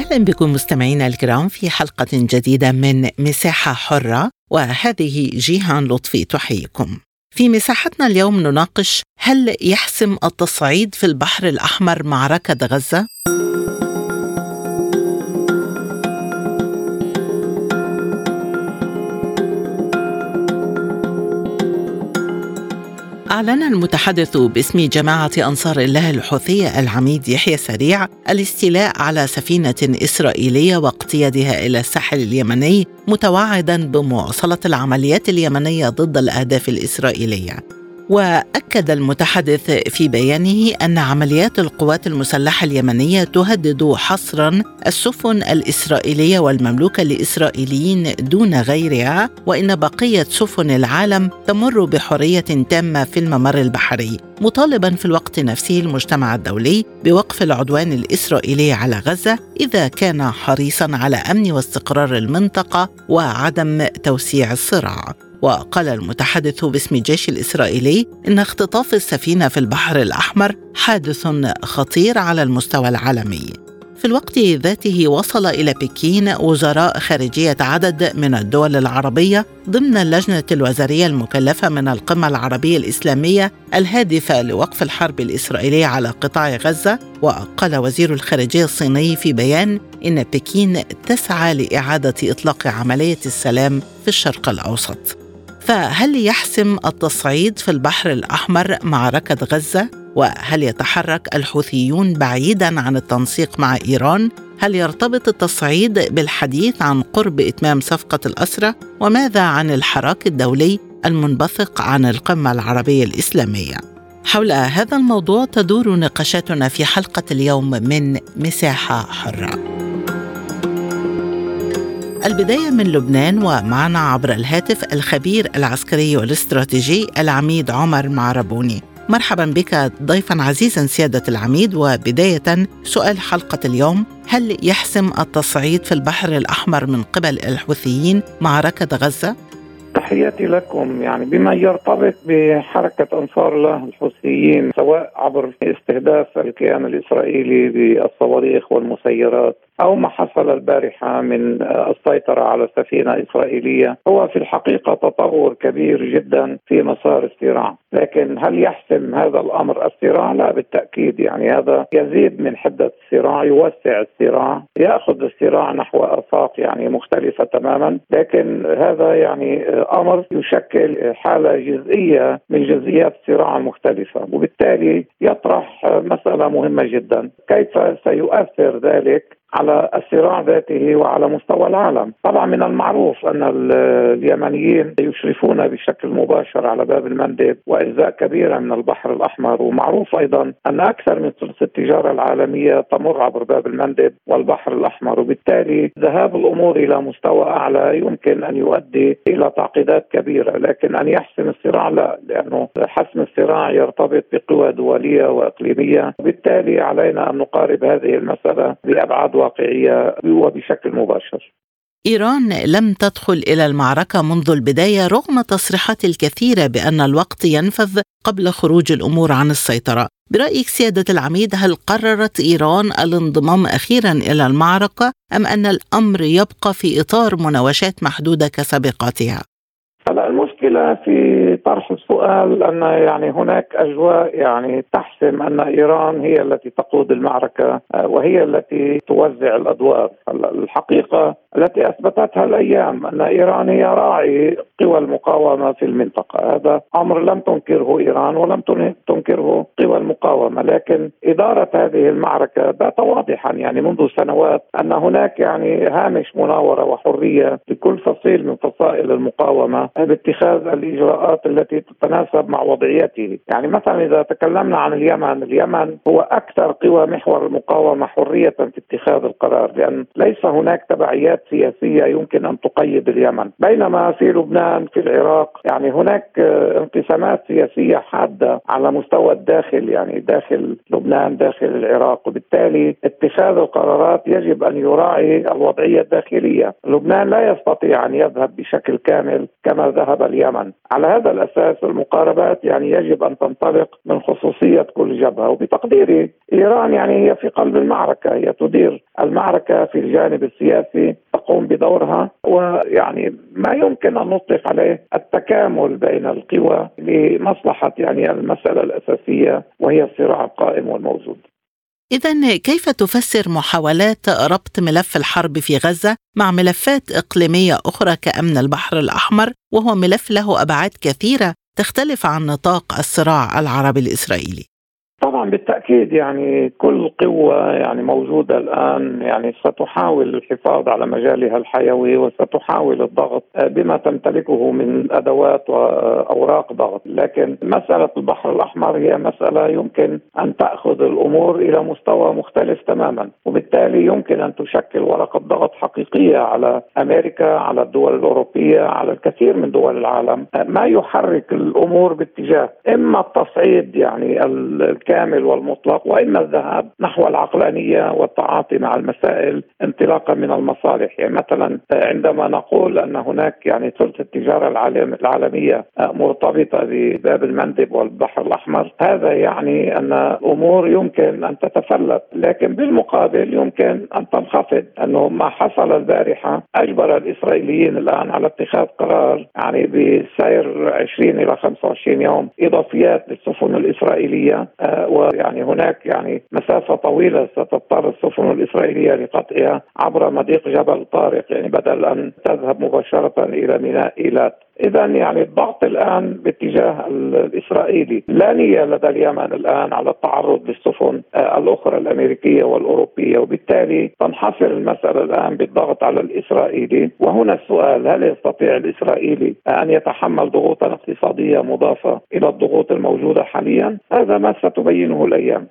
أهلا بكم مستمعينا الكرام في حلقة جديدة من مساحة حرة وهذه جيهان لطفي تحييكم. في مساحتنا اليوم نناقش هل يحسم التصعيد في البحر الأحمر معركة غزة؟ أعلن المتحدث باسم جماعة أنصار الله الحوثية العميد يحيى سريع الاستيلاء على سفينة إسرائيلية واقتيادها إلى الساحل اليمني متوعدا بمواصلة العمليات اليمنية ضد الأهداف الإسرائيلية. وأكد المتحدث في بيانه أن عمليات القوات المسلحة اليمنية تهدد حصرا السفن الإسرائيلية والمملوكه لاسرائيليين دون غيرها وإن بقية سفن العالم تمر بحرية تامة في الممر البحري مطالبا في الوقت نفسه المجتمع الدولي بوقف العدوان الإسرائيلي على غزة إذا كان حريصا على أمن واستقرار المنطقة وعدم توسيع الصراع. وقال المتحدث باسم الجيش الإسرائيلي إن اختطاف السفينة في البحر الأحمر حادث خطير على المستوى العالمي. في الوقت ذاته وصل إلى بكين وزراء خارجية عدد من الدول العربية ضمن اللجنة الوزارية المكلفة من القمة العربية الإسلامية الهادفة لوقف الحرب الإسرائيلية على قطاع غزة. وقال وزير الخارجية الصيني في بيان إن بكين تسعى لإعادة إطلاق عملية السلام في الشرق الأوسط. فهل يحسم التصعيد في البحر الأحمر معركة غزة؟ وهل يتحرك الحوثيون بعيدا عن التنسيق مع إيران؟ هل يرتبط التصعيد بالحديث عن قرب إتمام صفقة الاسرى وماذا عن الحراك الدولي المنبثق عن القمة العربية الإسلامية؟ حول هذا الموضوع تدور نقاشاتنا في حلقة اليوم من مساحة حرة. البداية من لبنان ومعنا عبر الهاتف الخبير العسكري والاستراتيجي العميد عمر معربوني مرحبا بك ضيفا عزيزا سيادة العميد وبداية سؤال حلقة اليوم هل يحسم التصعيد في البحر الأحمر من قبل الحوثيين معركة غزة؟ تحياتي لكم. يعني بما يرتبط بحركة أنصار الله الحوثيين سواء عبر استهداف الكيان الإسرائيلي بالصواريخ والمسيرات أو ما حصل البارحة من السيطرة على سفينة إسرائيلية هو في الحقيقة تطور كبير جدا في مسار الصراع. لكن هل يحسم هذا الأمر الصراع؟ لا بالتأكيد. يعني هذا يزيد من حدة الصراع يوسع الصراع يأخذ الصراع نحو آفاق يعني مختلفة تماما. لكن هذا يعني يشكل حالة جزئية من جزئيات الصراع المختلفة وبالتالي يطرح مسألة مهمة جدا. كيف سيؤثر ذلك؟ على الصراع ذاته وعلى مستوى العالم. طبعا من المعروف أن اليمنيين يشرفون بشكل مباشر على باب المندب وأجزاء كبيرة من البحر الأحمر. ومعروف أيضا أن أكثر من ثلث التجارة العالمية تمر عبر باب المندب والبحر الأحمر. وبالتالي ذهاب الأمور إلى مستوى أعلى يمكن أن يؤدي إلى تعقيدات كبيرة. لكن أن يحسم الصراع لا لأنه حسم الصراع يرتبط بقوى دولية وإقليمية. وبالتالي علينا أن نقارب هذه المسألة بأبعد واقعيه وبشكل مباشر. إيران لم تدخل إلى المعركة منذ البداية رغم تصريحات الكثيره بأن الوقت ينفذ قبل خروج الأمور عن السيطرة. برأيك سيادة العميد هل قررت إيران الانضمام أخيرا إلى المعركة أم أن الأمر يبقى في إطار مناوشات محدودة كسابقاتها؟ هلا المشكلة في طرح السؤال أن يعني هناك أجواء يعني تحسم أن إيران هي التي تقود المعركة آه، وهي التي توزع الأدوار. الحقيقة التي أثبتتها الأيام أن إيران هي راعي قوى المقاومة في المنطقة. هذا أمر لم تنكره إيران ولم تنكره قوى المقاومة. لكن إدارة هذه المعركة بات واضحا يعني منذ سنوات أن هناك يعني هامش مناورة وحرية لكل فصيل من فصائل المقاومة باتخاذ الإجراءات التي تتناسب مع وضعيته، يعني مثلا إذا تكلمنا عن اليمن، اليمن هو أكثر قوى محور المقاومة حرية في اتخاذ القرار لأن ليس هناك تبعيات سياسية يمكن أن تقيد اليمن، بينما في لبنان في العراق يعني هناك انقسامات سياسية حادة على مستوى الداخل يعني داخل لبنان داخل العراق. وبالتالي اتخاذ القرارات يجب أن يراعي الوضعية الداخلية، لبنان لا يستطيع أن يذهب بشكل كامل كما ذهب اليمن، على هذا الأساس المقاربات يعني يجب أن تنطلق من خصوصية كل جبهة وبتقديري إيران يعني هي في قلب المعركة هي تدير المعركة في الجانب السياسي تقوم بدورها ويعني ما يمكن أن نطلق عليه التكامل بين القوى لمصلحة يعني المسألة الأساسية وهي الصراع القائم والموجود. إذا كيف تفسر محاولات ربط ملف الحرب في غزة مع ملفات إقليمية أخرى كأمن البحر الأحمر وهو ملف له أبعاد كثيرة تختلف عن نطاق الصراع العربي الإسرائيلي؟ طبعا بالتأكيد يعني كل قوة يعني موجودة الآن يعني ستحاول الحفاظ على مجالها الحيوي وستحاول الضغط بما تمتلكه من أدوات وأوراق ضغط، لكن مسألة البحر الأحمر هي مسألة يمكن أن تأخذ الأمور إلى مستوى مختلف تماما، وبالتالي يمكن أن تشكل ورقة ضغط حقيقية على أمريكا، على الدول الأوروبية، على الكثير من دول العالم، ما يحرك الأمور باتجاه إما التصعيد يعني الكامل والمطلق وإما الذهاب نحو العقلانية والتعاطي مع المسائل انطلاقا من المصالح. يعني مثلا عندما نقول أن هناك يعني ثلث التجارة العالم العالمية مرتبطة بباب المندب والبحر الأحمر هذا يعني أن الأمور يمكن أن تتفلت. لكن بالمقابل يمكن أن تنخفض. أنه ما حصل البارحة أجبر الإسرائيليين الآن على اتخاذ قرار يعني بسير 20 إلى 25 يوم إضافيات للسفن الإسرائيلية ويعني هناك يعني مسافة طويلة ستضطر السفن الإسرائيلية لقطعها عبر مضيق جبل طارق يعني بدل أن تذهب مباشرة إلى ميناء إيلات. إذا يعني الضغط الآن باتجاه الإسرائيلي. لا نية لدى اليمن الآن على التعرض للسفن آه، الأخرى الأمريكية والأوروبية. وبالتالي تنحصر المسألة الآن بالضغط على الإسرائيلي. وهنا السؤال هل يستطيع الإسرائيلي أن يتحمل ضغوطا اقتصادية مضافة إلى الضغوط الموجودة حاليا؟ هذا ما ستبينه الأيام.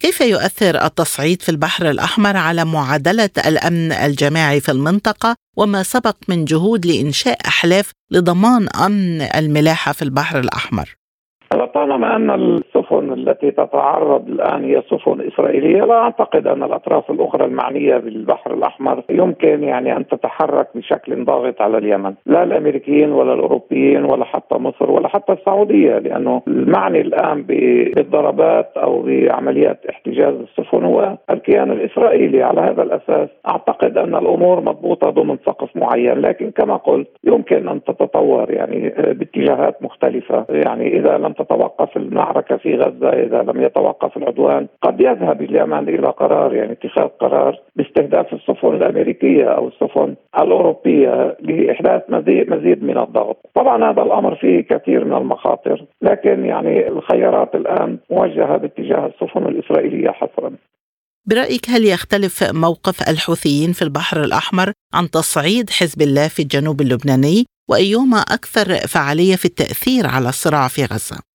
كيف يؤثر التصعيد في البحر الأحمر على معادلة الأمن الجماعي في المنطقة؟ وما سبق من جهود لإنشاء أحلاف لضمان أمن الملاحة في البحر الأحمر؟ طالما أن السفن التي تتعرض الآن هي سفن إسرائيلية لا أعتقد أن الأطراف الأخرى المعنية بالبحر الأحمر يمكن يعني أن تتحرك بشكل ضاغط على اليمن، لا الأمريكيين ولا الأوروبيين ولا حتى مصر ولا حتى السعودية لأنه المعني الآن بالضربات أو بعمليات احتجاز السفن هو الكيان الإسرائيلي، على هذا الأساس أعتقد أن الأمور مضبوطة ضمن سقف معين، لكن كما قلت يمكن أن تتطور يعني باتجاهات مختلفة، يعني إذا لم تتوقف المعركة في غزة إذا لم يتوقف العدوان قد يذهب اليمن إلى قرار يعني اتخاذ قرار باستهداف السفن الأمريكية أو السفن الأوروبية لإحداث مزيد مزيد من الضغط، طبعا هذا الأمر فيه كثير من المخاطر، لكن يعني الخيارات الآن موجهة باتجاه السفن الإسرائيلية حصرا. برأيك هل يختلف موقف الحوثيين في البحر الأحمر عن تصعيد حزب الله في الجنوب اللبناني وأيهما أكثر فعالية في التأثير على الصراع في غزة؟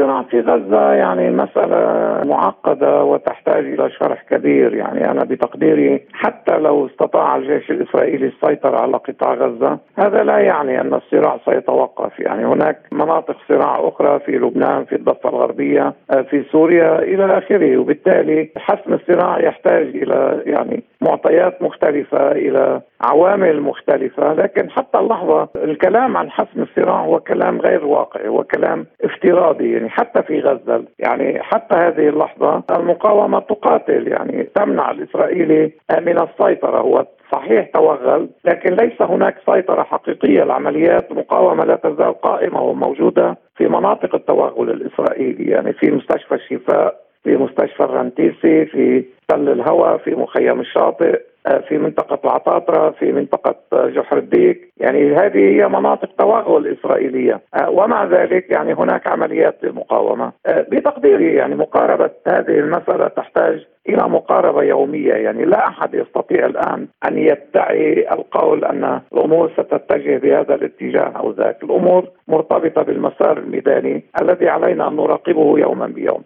الصراع في غزة يعني مسألة معقدة وتحتاج إلى شرح كبير. يعني أنا بتقديري حتى لو استطاع الجيش الإسرائيلي السيطرة على قطاع غزة هذا لا يعني أن الصراع سيتوقف. يعني هناك مناطق صراع أخرى في لبنان في الضفة الغربية في سوريا إلى آخره. وبالتالي حسم الصراع يحتاج إلى يعني معطيات مختلفة إلى عوامل مختلفة لكن حتى اللحظة الكلام عن حسم الصراع هو كلام غير واقعي هو كلام افتراضي يعني حتى في غزة يعني حتى هذه اللحظة المقاومة تقاتل يعني تمنع الإسرائيلي من السيطرة هو صحيح توغل لكن ليس هناك سيطرة حقيقية العمليات مقاومة لا تزال قائمة وموجودة في مناطق التوغل الإسرائيلي يعني في مستشفى الشفاء في مستشفى الرنتيسي في تل الهوى في مخيم الشاطئ. في منطقة العطاطرة في منطقة جحر الديك. يعني هذه هي مناطق توغل إسرائيلية. آه، ومع ذلك يعني هناك عمليات للمقاومة. آه، بتقديري يعني مقاربة هذه المسألة تحتاج إلى مقاربة يومية. يعني لا أحد يستطيع الآن أن يدعي القول أن الأمور ستتجه بهذا الاتجاه أو ذاك. الأمور مرتبطة بالمسار الميداني الذي علينا أن نراقبه يوما بيوم.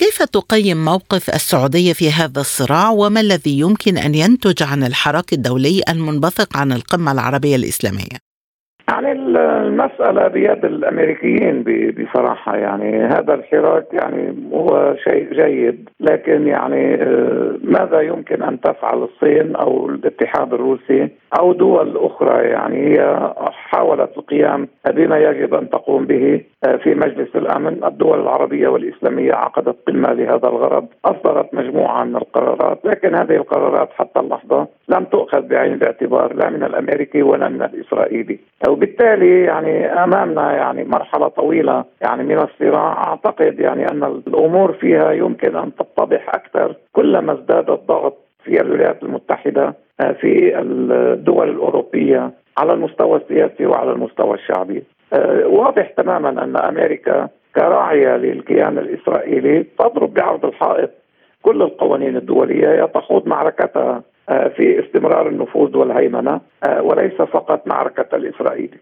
كيف تقيم موقف السعودية في هذا الصراع وما الذي يمكن أن ينتج عن الحراك الدولي المنبثق عن القمة العربية الإسلامية؟ يعني المسألة بيد الأمريكيين بصراحة يعني هذا الحراك يعني هو شيء جيد لكن يعني آه، ماذا يمكن أن تفعل الصين أو الاتحاد الروسي أو دول أخرى يعني هي حاولت القيام بما يجب أن تقوم به آه، في مجلس الأمن. الدول العربية والإسلامية عقدت قمة لهذا الغرض أصدرت مجموعة من القرارات لكن هذه القرارات حتى اللحظة لم تؤخذ بعين الاعتبار لا من الأمريكي ولا من الإسرائيلي. وبالتالي يعني أمامنا يعني مرحلة طويلة يعني من الصراع. أعتقد يعني أن الأمور فيها يمكن أن تتضح أكثر كلما ازداد الضغط في الولايات المتحدة آه، في الدول الأوروبية على المستوى السياسي وعلى المستوى الشعبي. آه، واضح تماما أن أمريكا كراعية للكيان الإسرائيلي تضرب بعرض الحائط. كل القوانين الدولية تخوض معركتها في استمرار النفوذ والهيمنة وليس فقط معركة الاسرائيلي.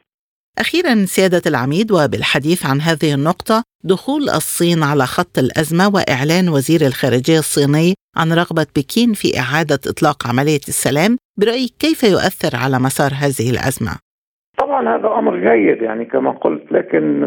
أخيرا سيادة العميد وبالحديث عن هذه النقطة دخول الصين على خط الأزمة وإعلان وزير الخارجية الصيني عن رغبة بكين في إعادة إطلاق عملية السلام برأيك كيف يؤثر على مسار هذه الأزمة؟ طبعا هذا أمر جيد يعني كما قلت لكن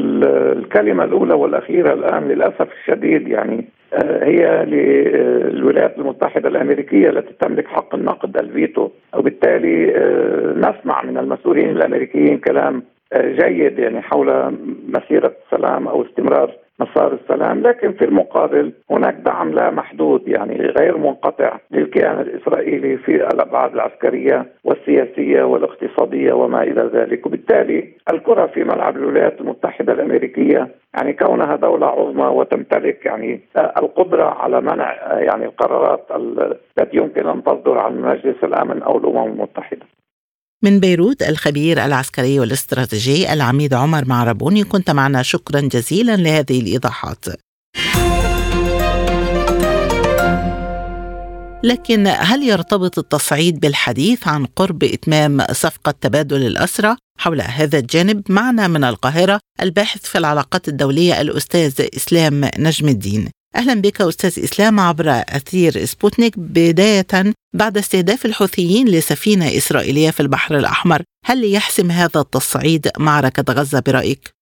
الكلمة الأولى والأخيرة الآن للأسف الشديد يعني آه، هي للولايات المتحدة الأمريكية التي تملك حق النقد الفيتو وبالتالي آه، نسمع من المسؤولين الأمريكيين كلام جيد يعني حول مسيرة السلام أو استمرار مسار السلام لكن في المقابل هناك دعم لا محدود يعني غير منقطع للكيان الإسرائيلي في الأبعاد العسكرية والسياسية والاقتصادية وما إلى ذلك. وبالتالي الكرة في ملعب الولايات المتحدة الأمريكية يعني كونها دولة عظمى وتمتلك يعني القدرة على منع يعني القرارات التي يمكن أن تصدر عن مجلس الأمن أو الأمم المتحدة. من بيروت الخبير العسكري والاستراتيجي العميد عمر معربوني كنت معنا شكرا جزيلا لهذه الإيضاحات. لكن هل يرتبط التصعيد بالحديث عن قرب إتمام صفقة تبادل الاسرى؟ حول هذا الجانب معنا من القاهرة الباحث في العلاقات الدولية الأستاذ إسلام نجم الدين. أهلا بك أستاذ إسلام عبر أثير سبوتنيك بداية بعد استهداف الحوثيين لسفينة إسرائيلية في البحر الأحمر هل يحسم هذا التصعيد معركة غزة برأيك؟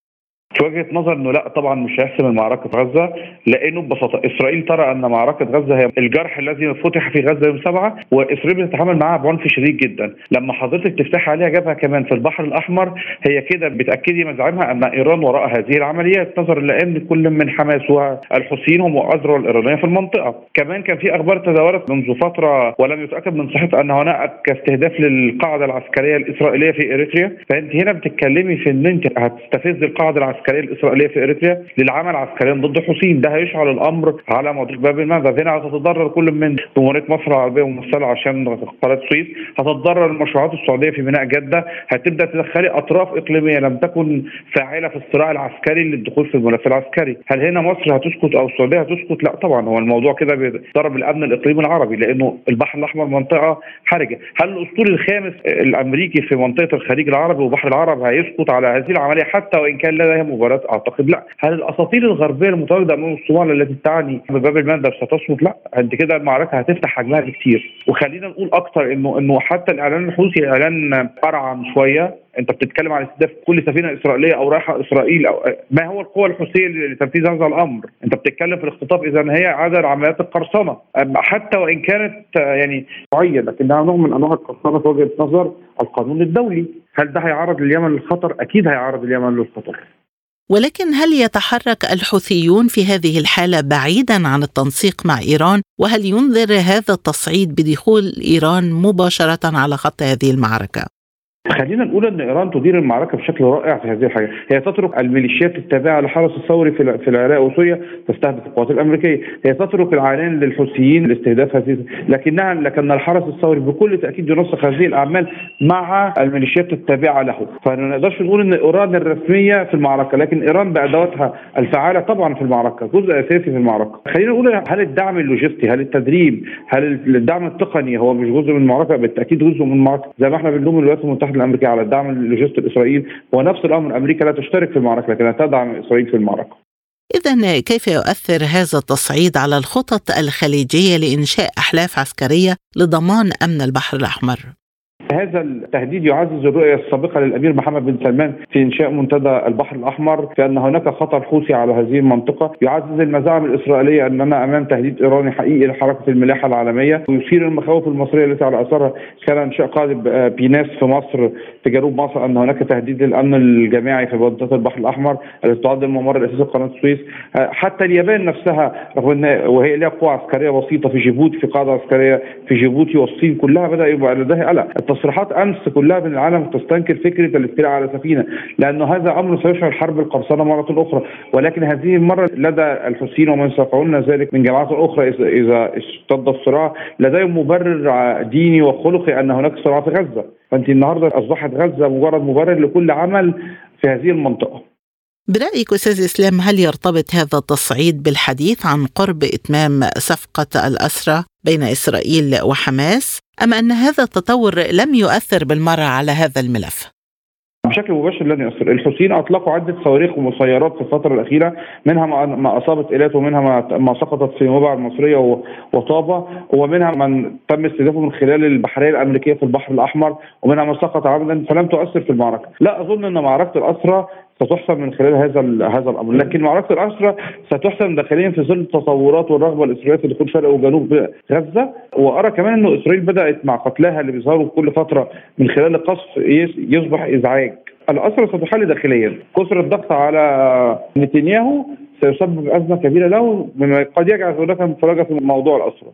في وجهة نظر إنه لا طبعا مش هيحسم المعركة في غزة لأنه ببساطة إسرائيل ترى أن معركة غزة هي الجرح الذي فتح في غزة يوم سبعة وإسرائيل بتتعامل معها بعنف شديد جدا. لما حضرتك تفتح عليها جبهة كمان في البحر الأحمر هي كده بتاكدي مزاعمها أن إيران وراء هذه العمليات نظرا لأن كل من حماس والحوثيين هم اذرع الإيرانية في المنطقة. كمان كان في أخبار تداولت منذ فترة ولم يتأكد من صحتها أن هناك استهداف للقاعدة العسكرية الإسرائيلية في إريتريا. فأنت هنا بتتكلمي في إن أنت هتستفز القاعدة العسكرية العسكرية الإسرائيلية في إريتريا للعمل عسكريا ضد الحوثيين ده هيشعل الأمر على مضيق باب المنفذ هنا هتتضرر كل من جمهورية مصر العربية ممثله عشان قناة السويس هتتضرر المشروعات السعودية في ميناء جدة. هتبدأ تدخلي أطراف إقليمية لم تكن فاعلة في الصراع العسكري للدخول في الملف العسكري. هل هنا مصر هتسكت أو السعودية هتسكت؟ لا طبعا. هو الموضوع كده بيضرب الأمن الإقليمي العربي لأنه البحر الأحمر منطقة حرجة. هل الاسطول الخامس الأمريكي في منطقة الخليج العربي وبحر العرب هيسقط على هذه العملية؟ حتى وإن كان لديها مباراة أعتقد لا هل الأساطير الغربية المتواجدة أمام الصومال التي تعني بباب المندب ستصمت لا انت كده المعركة هتفتح حجمها بكثير وخلينا نقول أكثر إنه إنه حتى الإعلان الحوثي إعلان ارعن شوية أنت بتتكلم عن استهداف كل سفينة إسرائيلية أو رايحة إسرائيل أو ما هو القوى الحوثية لتنفيذ هذا الأمر؟ أنت بتتكلم في الاختطاف إذا هي عدد عمليات القرصنة حتى وإن كانت يعني معينة لكنها نوع من أنواع القرصنة في وجهة نظر القانون الدولي، هل ده هيعرض اليمن للخطر؟ أكيد هيعرض اليمن للخطر. ولكن هل يتحرك الحوثيون في هذه الحالة بعيدا عن التنسيق مع إيران؟ وهل ينذر هذا التصعيد بدخول إيران مباشرة على خط هذه المعركة؟ خلينا نقول إن إيران تدير المعركة بشكل رائع في هذه الحاجة، هي تترك الميليشيات التابعة للحرس الثوري في في العراق وسوريا تستهدف القوات الأمريكية، هي تترك العينين للحوثيين لاستهداف هذه لكنها لكن الحرس الثوري بكل تأكيد ينسق هذه الأعمال مع الميليشيات التابعة له، فما نقدرش نقول إن إيران الرسمية في المعركة، لكن إيران بأدواتها الفعالة طبعا في المعركة، جزء أساسي في المعركة. خلينا نقول هل الدعم اللوجستي، هل التدريب، هل الدعم التقني هو مش جزء من المعركة؟ بالتأكيد جزء من المعركة، زي ما إحنا بنلوم الولايات المتحدة الامريكيه على الدعم اللوجستي لاسرائيل ونفس الأمر أمريكا لا تشترك في المعركة لكنها تدعم إسرائيل في المعركة إذا كيف يؤثر هذا التصعيد على الخطط الخليجية لإنشاء أحلاف عسكرية لضمان أمن البحر الأحمر؟ هذا التهديد يعزز الرؤية السابقة للأمير محمد بن سلمان في إنشاء منتدى البحر الأحمر في ان هناك خطر حوثي على هذه المنطقة. يعزز المزاعم الإسرائيلية أننا أمام تهديد إيراني حقيقي لحركه الملاحة العالمية ويثير المخاوف المصرية التي على أثرها. كان إنشاء قاذف بيناس في مصر في جنوب مصر أن هناك تهديد للأمن الجماعي في منطقة البحر الأحمر التي تعد الممر الاساسي لقناه السويس. حتى اليابان نفسها رغم إن وهي لها قوه عسكرية بسيطة في جيبوتي في قاعدة عسكرية في جيبوتي والصين كلها بدأ يبقى لديها قلق. تصريحات أمس كلها من العالم تستنكر فكرة الاستيلاء على سفينة لأنه هذا أمر سيشعل حرب القرصنة مرة أخرى. ولكن هذه المرة لدى الحوثيين ومن سيفعلون ذلك من جماعات أخرى اذا اشتد الصراع لديهم مبرر ديني وخلقي أن هناك صراع في غزة. فأنت النهارده أصبحت غزة مجرد مبرر لكل عمل في هذه المنطقة. برأيك أستاذ إسلام هل يرتبط هذا التصعيد بالحديث عن قرب إتمام صفقة الأسرة بين إسرائيل وحماس أم أن هذا التطور لم يؤثر بالمرة على هذا الملف؟ بشكل مباشر لن يؤثر، الحوثيين أطلقوا عدة صواريخ ومسيرات في الفترة الأخيرة منها ما أصابت ايلات ومنها ما سقطت في موضع المصرية وطابة ومنها من تم استهدافه من خلال البحريه الأمريكية في البحر الأحمر ومنها ما سقط عمدا فلم تؤثر في المعركة، لا أظن أن معركة الأسرى ستحسم من خلال هذا هذا الأمر، لكن معركة الاسرى ستحسم داخليا في ظل التطورات والرغبة الإسرائيلية في دخول شرق وجنوب غزة، وأرى كمان إنه إسرائيل بدأت مع قتلاها اللي بيظهروا كل فترة من خلال القصف يصبح إزعاج. الاسرى ستحل داخليا، كثر الضغط على نتنياهو سيسبب أزمة كبيرة له مما قد يجعل هناك مفرجه في موضوع الاسرى.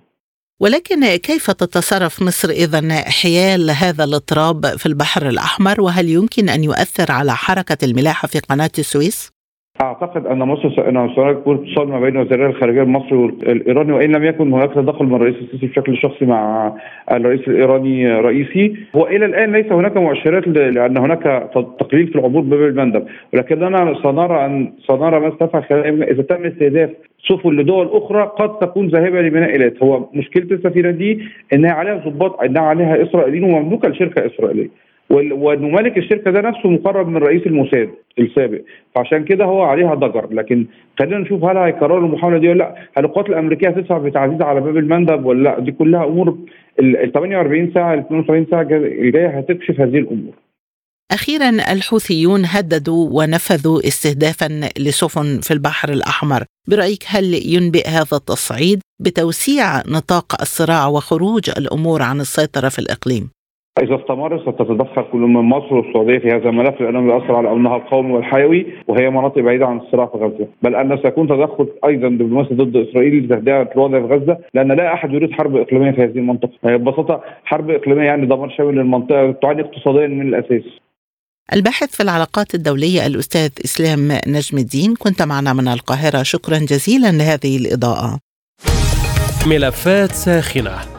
ولكن كيف تتصرف مصر اذا حيال هذا الاضطراب في البحر الأحمر وهل يمكن أن يؤثر على حركة الملاحة في قناة السويس؟ أعتقد أن مصر انه سيكون اتصال ما بين وزير الخارجية المصري والإيراني وإن لم يكن هناك تدخل من الرئيس السيسي بشكل شخصي مع الرئيس الإيراني رئيسي. والى الآن ليس هناك مؤشرات لأن هناك تقليل في العبور باب المندب. ولكننا سنرى ان سنرى ما خلال إذا تم استهداف سفن لدول أخرى قد تكون ذاهبة لبناء ايلات هو مشكلة السفينة دي إنها عليها ضباط إنها عليها إسرائيليين ومملوكة لشركة إسرائيلية. ومالك الشركة ده نفسه مقرب من رئيس الموساد السابق. فعشان كده هو عليها ضجر. لكن خلينا نشوف هل هيكرروا المحاولة دي ولا لأ. هل القوات الأمريكية هتدفع بتعزيز على باب المندب ولا لأ؟ دي كلها أمور ال 48 ساعة ال 72 ساعة الجاية هتكشف هذه الأمور. أخيرا الحوثيون هددوا ونفذوا استهدافا لسفن في البحر الأحمر. برأيك هل ينبئ هذا التصعيد بتوسيع نطاق الصراع وخروج الأمور عن السيطرة في الإقليم؟ إذا استمر ستتدخل كل من مصر والسعودية في هذا الملف لأنه يؤثر على أمنها القومي والحيوي وهي مناطق بعيدة عن الصراع في غزة، بل أن سيكون تدخل أيضا دبلوماسي ضد إسرائيل لتهدئة الوضع في غزة لأن لا أحد يريد حرب إقليمية في هذه المنطقة، ببساطة حرب إقليمية يعني دمار شامل للمنطقة تعاني اقتصاديا من الأساس. الباحث في العلاقات الدولية الأستاذ إسلام نجم الدين كنت معنا من القاهرة. شكرا جزيلا لهذه الإضاءة. ملفات ساخنة.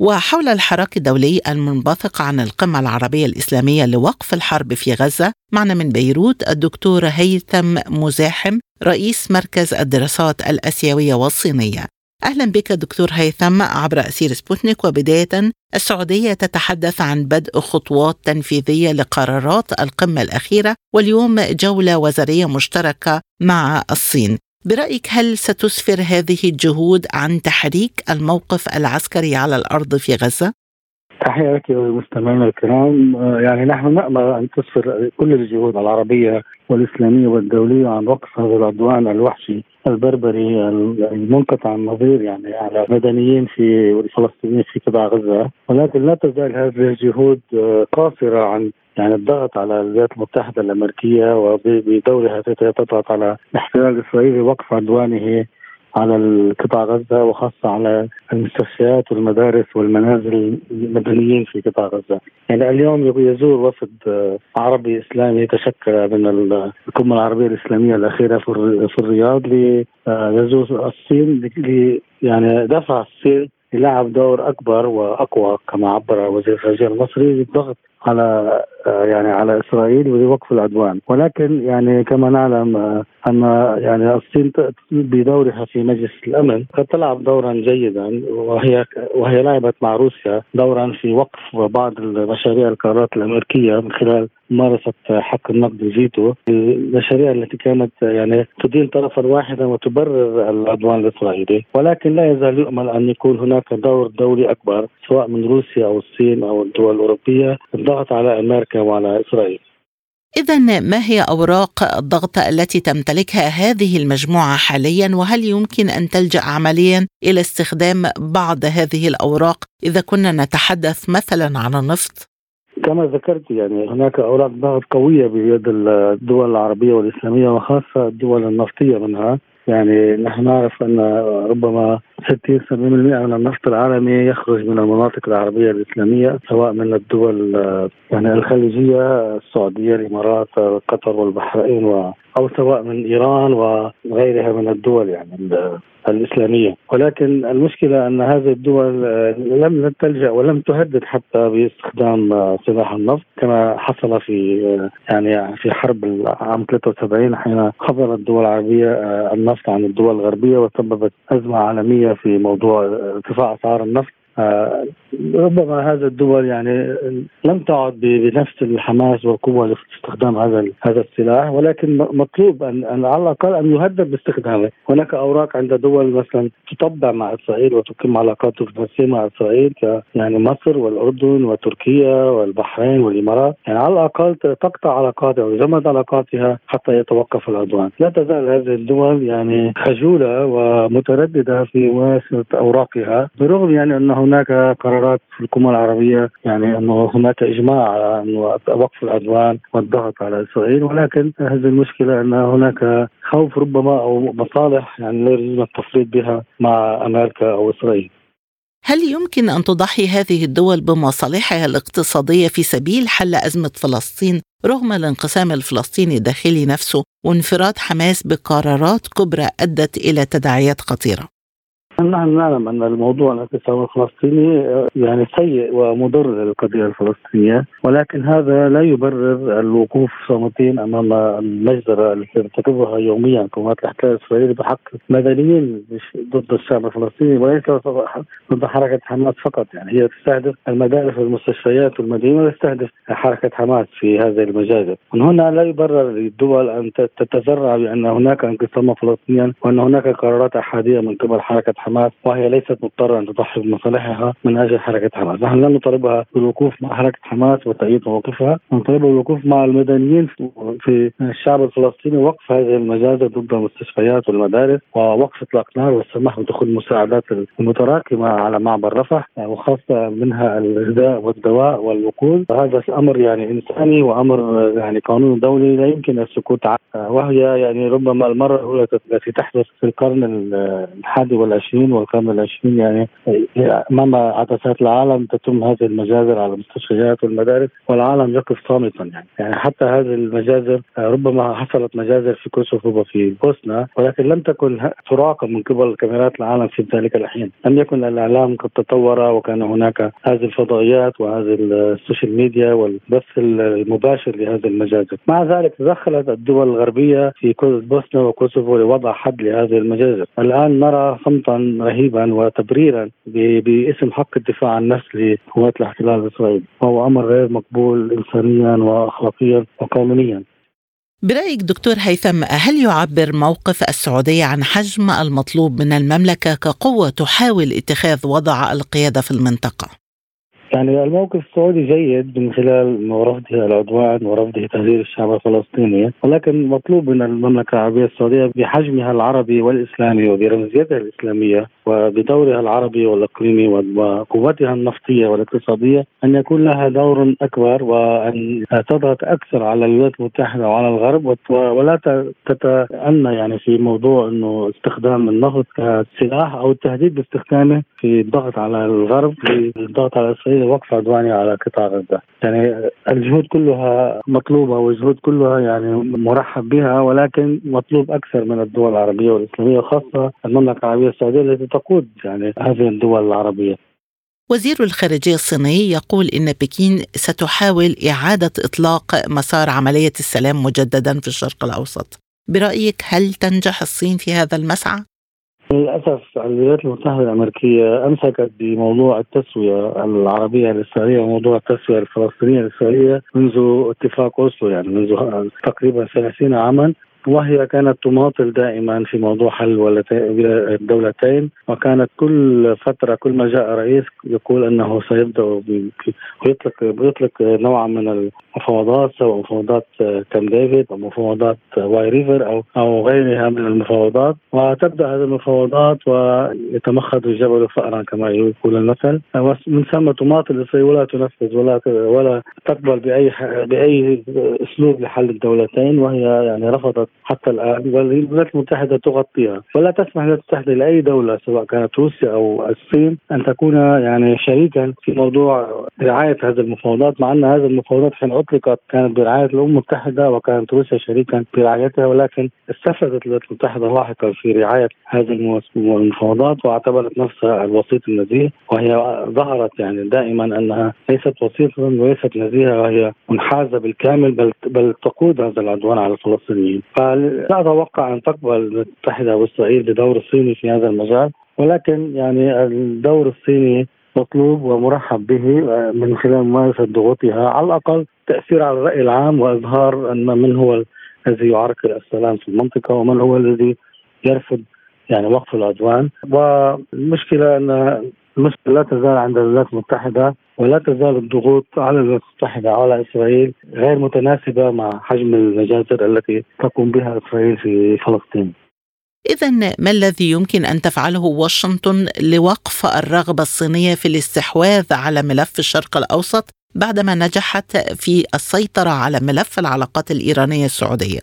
وحول الحراك الدولي المنبثق عن القمة العربية الإسلامية لوقف الحرب في غزة معنا من بيروت الدكتور هيثم مزاحم رئيس مركز الدراسات الأسيوية والصينية. أهلا بك دكتور هيثم عبر أسير سبوتنيك وبداية السعودية تتحدث عن بدء خطوات تنفيذية لقرارات القمة الأخيرة واليوم جولة وزارية مشتركة مع الصين. برأيك هل ستسفر هذه الجهود عن تحريك الموقف العسكري على الأرض في غزة؟ تحية لك مستمعينا الكرام. يعني نحن نأمل أن تسفر كل الجهود العربية والإسلامية والدولية عن وقف هذا العدوان الوحشي البربري المنقطع النظير يعني على مدنيين في الفلسطينيين في قطاع غزة. ولكن لا تزال هذه الجهود قاصرة عن يعني الضغط على الولايات المتحدة الأمريكية وبدورها تضغط على الاحتلال الاسرائيلي وقف عدوانه على قطاع غزة وخاصة على المستشفيات والمدارس والمنازل المدنيين في قطاع غزة. يعني اليوم يزور وفد عربي إسلامي تشكل من القمة العربية الإسلامية الأخيرة في الرياض ليزور الصين يعني دفع الصين يلعب دور أكبر وأقوى كما عبر وزير الخارجية المصري للضغط على يعني على إسرائيل ولوقف العدوان ولكن يعني كما نعلم أن يعني الصين بدورها في مجلس الأمن قد تلعب دورا جيدا وهي وهي لعبت مع روسيا دورا في وقف بعض المشاريع القرارات الأمريكية من خلال ممارسة حق النقد الفيتو المشاريع التي كانت يعني تدين طرفا واحدا وتبرر العدوان الإسرائيلي. ولكن لا يزال يؤمل أن يكون هناك دور دولي أكبر سواء من روسيا أو الصين أو الدول الأوروبية الضغط على أمريكا وعلى إسرائيل. إذا ما هي أوراق الضغط التي تمتلكها هذه المجموعة حاليا وهل يمكن أن تلجأ عمليا إلى استخدام بعض هذه الأوراق إذا كنا نتحدث مثلا عن النفط؟ كما ذكرت يعني هناك أوراق ضغط قوية بيد الدول العربية والإسلامية وخاصة الدول النفطية منها يعني نحن نعرف أن ربما 60 70% من النفط العالمي يخرج من المناطق العربية الإسلامية سواء من الدول يعني الخليجية السعودية الإمارات قطر والبحرين و أو سواء من إيران وغيرها من الدول يعني الإسلامية، ولكن المشكلة أن هذه الدول لم تلجأ ولم تهدد حتى باستخدام سلاح النفط كما حصل في يعني في حرب عام 73 حين خبر الدول العربيه النفط عن الدول الغربية وسببت أزمة عالمية في موضوع ارتفاع أسعار النفط. ربما هذا الدول يعني لم تعد بنفس الحماس والقوة لاستخدام هذا هذا السلاح ولكن مطلوب ان, على الأقل أن يهدد باستخدامه، هناك أوراق عند دول مثلا تطبع مع إسرائيل وتقيم علاقات دبلوماسيه مع إسرائيل يعني مصر والأردن وتركيا والبحرين والإمارات، يعني على الأقل تقطع علاقاتها ويجمد علاقاتها حتى يتوقف العدوان، لا تزال هذه الدول يعني خجولة ومترددة في ممارسه أوراقها برغم يعني أنه هناك قرارات في القمة العربية يعني أنه هناك إجماع على أنه وقف العدوان والضغط على إسرائيل ولكن هذه المشكلة أن هناك خوف ربما أو مصالح يعني لا يجوز التفريط بها مع أمريكا أو إسرائيل هل يمكن أن تضحي هذه الدول بمصالحها الاقتصادية في سبيل حل أزمة فلسطين رغم الانقسام الفلسطيني الداخلي نفسه وانفراد حماس بقرارات كبرى أدت إلى تداعيات خطيرة؟ نحن نعلم أن الموضوع الانقسام الفلسطيني يعني سيء ومضر للقضية الفلسطينية. ولكن هذا لا يبرر الوقوف صامتين أمام المجزرة التي ترتكبها يوميا قوات الأحتلال الإسرائيلي بحق مدنيين ضد الشعب الفلسطيني وليس ضد حركة حماس فقط. يعني هي تستهدف المدارس والمستشفيات والمدينة وتستهدف حركة حماس في هذه المجازر. من هنا لا يبرر للدول أن تتذرع بأن هناك انقساما فلسطينيا وأن هناك قرارات أحادية من قبل حركة حماس وهي ليست مضطرة أن تضحي بمصالحها من أجل حركة حماس نحن لا نطالبها بالوقوف مع حركة حماس وتأييد موقفها. نطالبها بالوقوف مع المدنيين في الشعب الفلسطيني وقف هذه المجازر ضد المستشفيات والمدارس ووقف إطلاق نار والسماح بدخول المساعدات المتراكمة على معبر رفح وخاصة منها الغذاء والدواء والوقود. هذا أمر يعني إنساني وأمر يعني قانون دولي لا يمكن السكوت عنه. وهي يعني ربما المرة الأولى التي تحدث في القرن الحادي والعشرين العشرين والقرن العشرين يعني أمام عدسات العالم تتم هذه المجازر على المستشفيات والمدارس والعالم يقف صامتا يعني. يعني حتى هذه المجازر ربما حصلت مجازر في كوسوفو وفي بوسنا ولكن لم تكن تراقب من قبل كاميرات العالم في ذلك الحين. لم يكن الإعلام قد تطور وكان هناك هذه الفضائيات وهذه ال social media والبث المباشر لهذه المجازر مع ذلك تدخلت الدول الغربية في بوسنا وكوسوفو لوضع حد لهذه المجازر الآن نرى صمتا رهيبا وتبريرا باسم حق الدفاع عن النفس لقوات الاحتلال الاسرائيلي وهو أمر غير مقبول انسانيا واخلاقيا وقانونيا برأيك دكتور هيثم هل يعبر موقف السعودية عن حجم المطلوب من المملكة كقوة تحاول اتخاذ وضع القيادة في المنطقة؟ يعني الموقف السعودي جيد من خلال رفضه العدوان ورفضه تهديد الشعب الفلسطيني. ولكن مطلوب من المملكة العربية السعودية بحجمها العربي والإسلامي وبرمزيتها الإسلامية وبدورها العربي والإقليمي وقوتها النفطية والاقتصادية أن يكون لها دور أكبر وأن تضغط أكثر على الولايات المتحدة وعلى الغرب. ولا تتأنى يعني في موضوع إنه استخدام النفط كسلاح أو التهديد باستخدامه في الضغط على الغرب للضغط على إسرائيل ووقف عدواني على قطاع غزة، يعني الجهود كلها مطلوبة والجهود كلها يعني مرحب بها ولكن مطلوب أكثر من الدول العربية والإسلامية وخاصة المملكة العربية السعودية التي تقود يعني هذه الدول العربية. وزير الخارجية الصيني يقول إن بكين ستحاول إعادة إطلاق مسار عملية السلام مجددا في الشرق الأوسط. برأيك هل تنجح الصين في هذا المسعى؟ للأسف الولايات المتحدة الأمريكية أمسكت بموضوع التسوية العربية الإسرائيلية وموضوع التسوية الفلسطينية الإسرائيلية منذ اتفاق أوسلو يعني منذ تقريبا 30 عاما وهي كانت تماطل دائما في موضوع حل الدولتين وكانت كل فترة كل ما جاء رئيس يقول إنه سيبدأ ويطلق يطلق نوعا من المفاوضات سواء مفاوضات كامب ديفيد أو مفاوضات واي ريفر أو أو غيرها من المفاوضات. وتبدأ هذه المفاوضات ويتمخض الجبل فأرا كما يقول المثل. ومن ثم تماطل ولا تنفذ ولا ولا تقبل بأي بأي أسلوب لحل الدولتين وهي يعني رفضت حتى الآن والولايات المتحدة تغطيها. ولا تسمح للولايات المتحده لأي دولة سواء كانت روسيا أو الصين أن تكون يعني شريكا في موضوع رعاية هذه المفاوضات مع أن هذه المفاوضات حين أطلقت كانت برعاية الأمم المتحدة وكانت روسيا شريكا في رعايتها ولكن استفادت الولايات المتحدة لاحقا في رعاية هذه المفاوضات واعتبرت نفسها الوسيط النزيه. وهي ظهرت يعني دائما أنها ليست وسيطا وليست نزيهة وهي منحازة بالكامل بل بل تقود هذا العدوان على الفلسطينيين. لا أتوقع أن تقبل الولايات المتحده واسرائيل بدور الصيني في هذا المجال ولكن يعني الدور الصيني مطلوب ومرحب به من خلال ممارسة ضغوطها على الأقل تأثير على الرأي العام وإظهار أن من هو الذي يعرقل السلام في المنطقة ومن هو الذي يرفض يعني وقف العدوان. والمشكلة أن المشكلة لا تزال عند الولايات المتحدة ولا تزال الضغوط على الولايات المتحدة وعلى إسرائيل غير متناسبة مع حجم المجازر التي تقوم بها إسرائيل في فلسطين. إذا ما الذي يمكن أن تفعله واشنطن لوقف الرغبة الصينية في الاستحواذ على ملف الشرق الأوسط بعدما نجحت في السيطرة على ملف العلاقات الإيرانية السعودية؟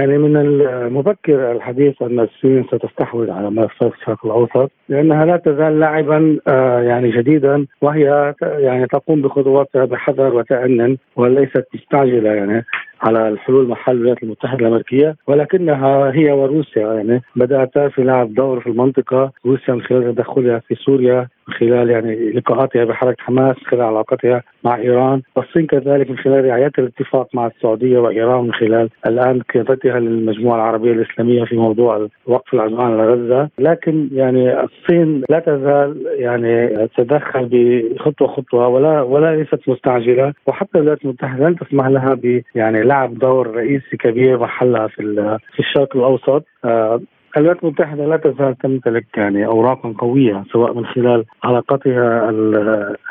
يعني من المبكر الحديث أن الصين ستستحوذ على ملفات الشرق الأوسط لأنها لا تزال لاعبا آه، يعني جديدا وهي يعني تقوم بخطواتها بحذر وتأنن وليست مستعجلة يعني على الحلول محل الولايات المتحدة الأمريكية ولكنها هي وروسيا يعني. بدأت في لعب دور في المنطقة روسيا من خلال تدخلها في سوريا من خلال يعني لقاءاتها بحركة حماس من خلال علاقتها مع إيران. والصين كذلك من خلال رعايتها الاتفاق مع السعودية وإيران من خلال الآن قيادتها للمجموعة العربية الإسلامية في موضوع وقف العدوان على غزة. لكن يعني الصين لا تزال يعني تتدخل بخطوة خطوة ولا ولا ليست مستعجلة. وحتى الولايات المتحدة لن تسمح لها ب يعني لعب دور رئيسي كبير محلها في في الشرق الأوسط. آه، الولايات المتحدة لا تزال تمتلك يعني اوراقا قوية سواء من خلال علاقتها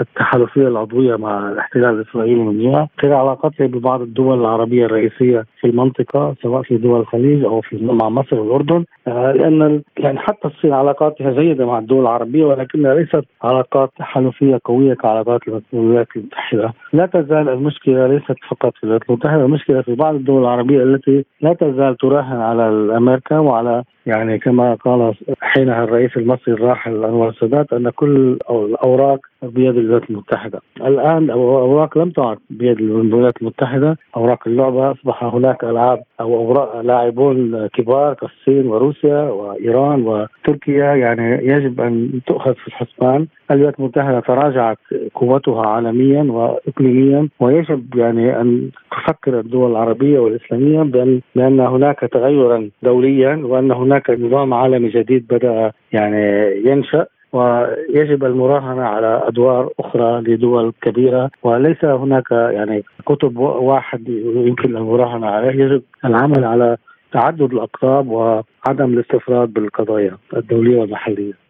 التحالفيه العضوية مع الاحتلال الإسرائيلي من جهه، خلال علاقتها ببعض الدول العربية الرئيسية في المنطقة سواء في دول الخليج أو في مع مصر والأردن، آه، لأن يعني حتى الصين علاقاتها جيدة مع الدول العربية ولكنها ليست علاقات تحالفية قوية كعلاقات الولايات المتحدة، لا تزال المشكلة ليست فقط في الولايات المتحده، المشكلة في بعض الدول العربية التي لا تزال تراهن على أمريكا وعلى يعني كما قال حينها الرئيس المصري الراحل انور السادات أن كل الأوراق بيد الولايات المتحدة. الآن الأوراق لم تعد بيد الولايات المتحدة، أوراق اللعبة أصبح هناك ألعاب أو أوراق لاعبون كبار كالصين وروسيا وإيران وتركيا يعني يجب أن تؤخذ في الحسبان. الولايات المتحده تراجعت قوتها عالميا واقليميا ويجب يعني أن تفكر الدول العربية والإسلامية بان بأن هناك تغيرا دوليا وأن هناك نظام عالمي جديد بدأ يعني ينشأ ويجب المراهنة على أدوار أخرى لدول كبيرة وليس هناك يعني كتب واحد يمكن المراهنة عليه يجب العمل على تعدد الأقطاب وعدم الاستفراد بالقضايا الدولية والمحلية.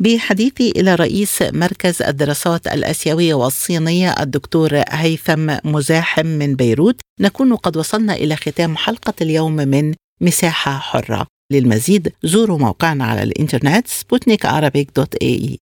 بحديثي إلى رئيس مركز الدراسات الآسيوية والصينية الدكتور هيثم مزاحم من بيروت. نكون قد وصلنا إلى ختام حلقة اليوم من مساحة حرة. للمزيد زوروا موقعنا على الإنترنت سبوتنيك dot اي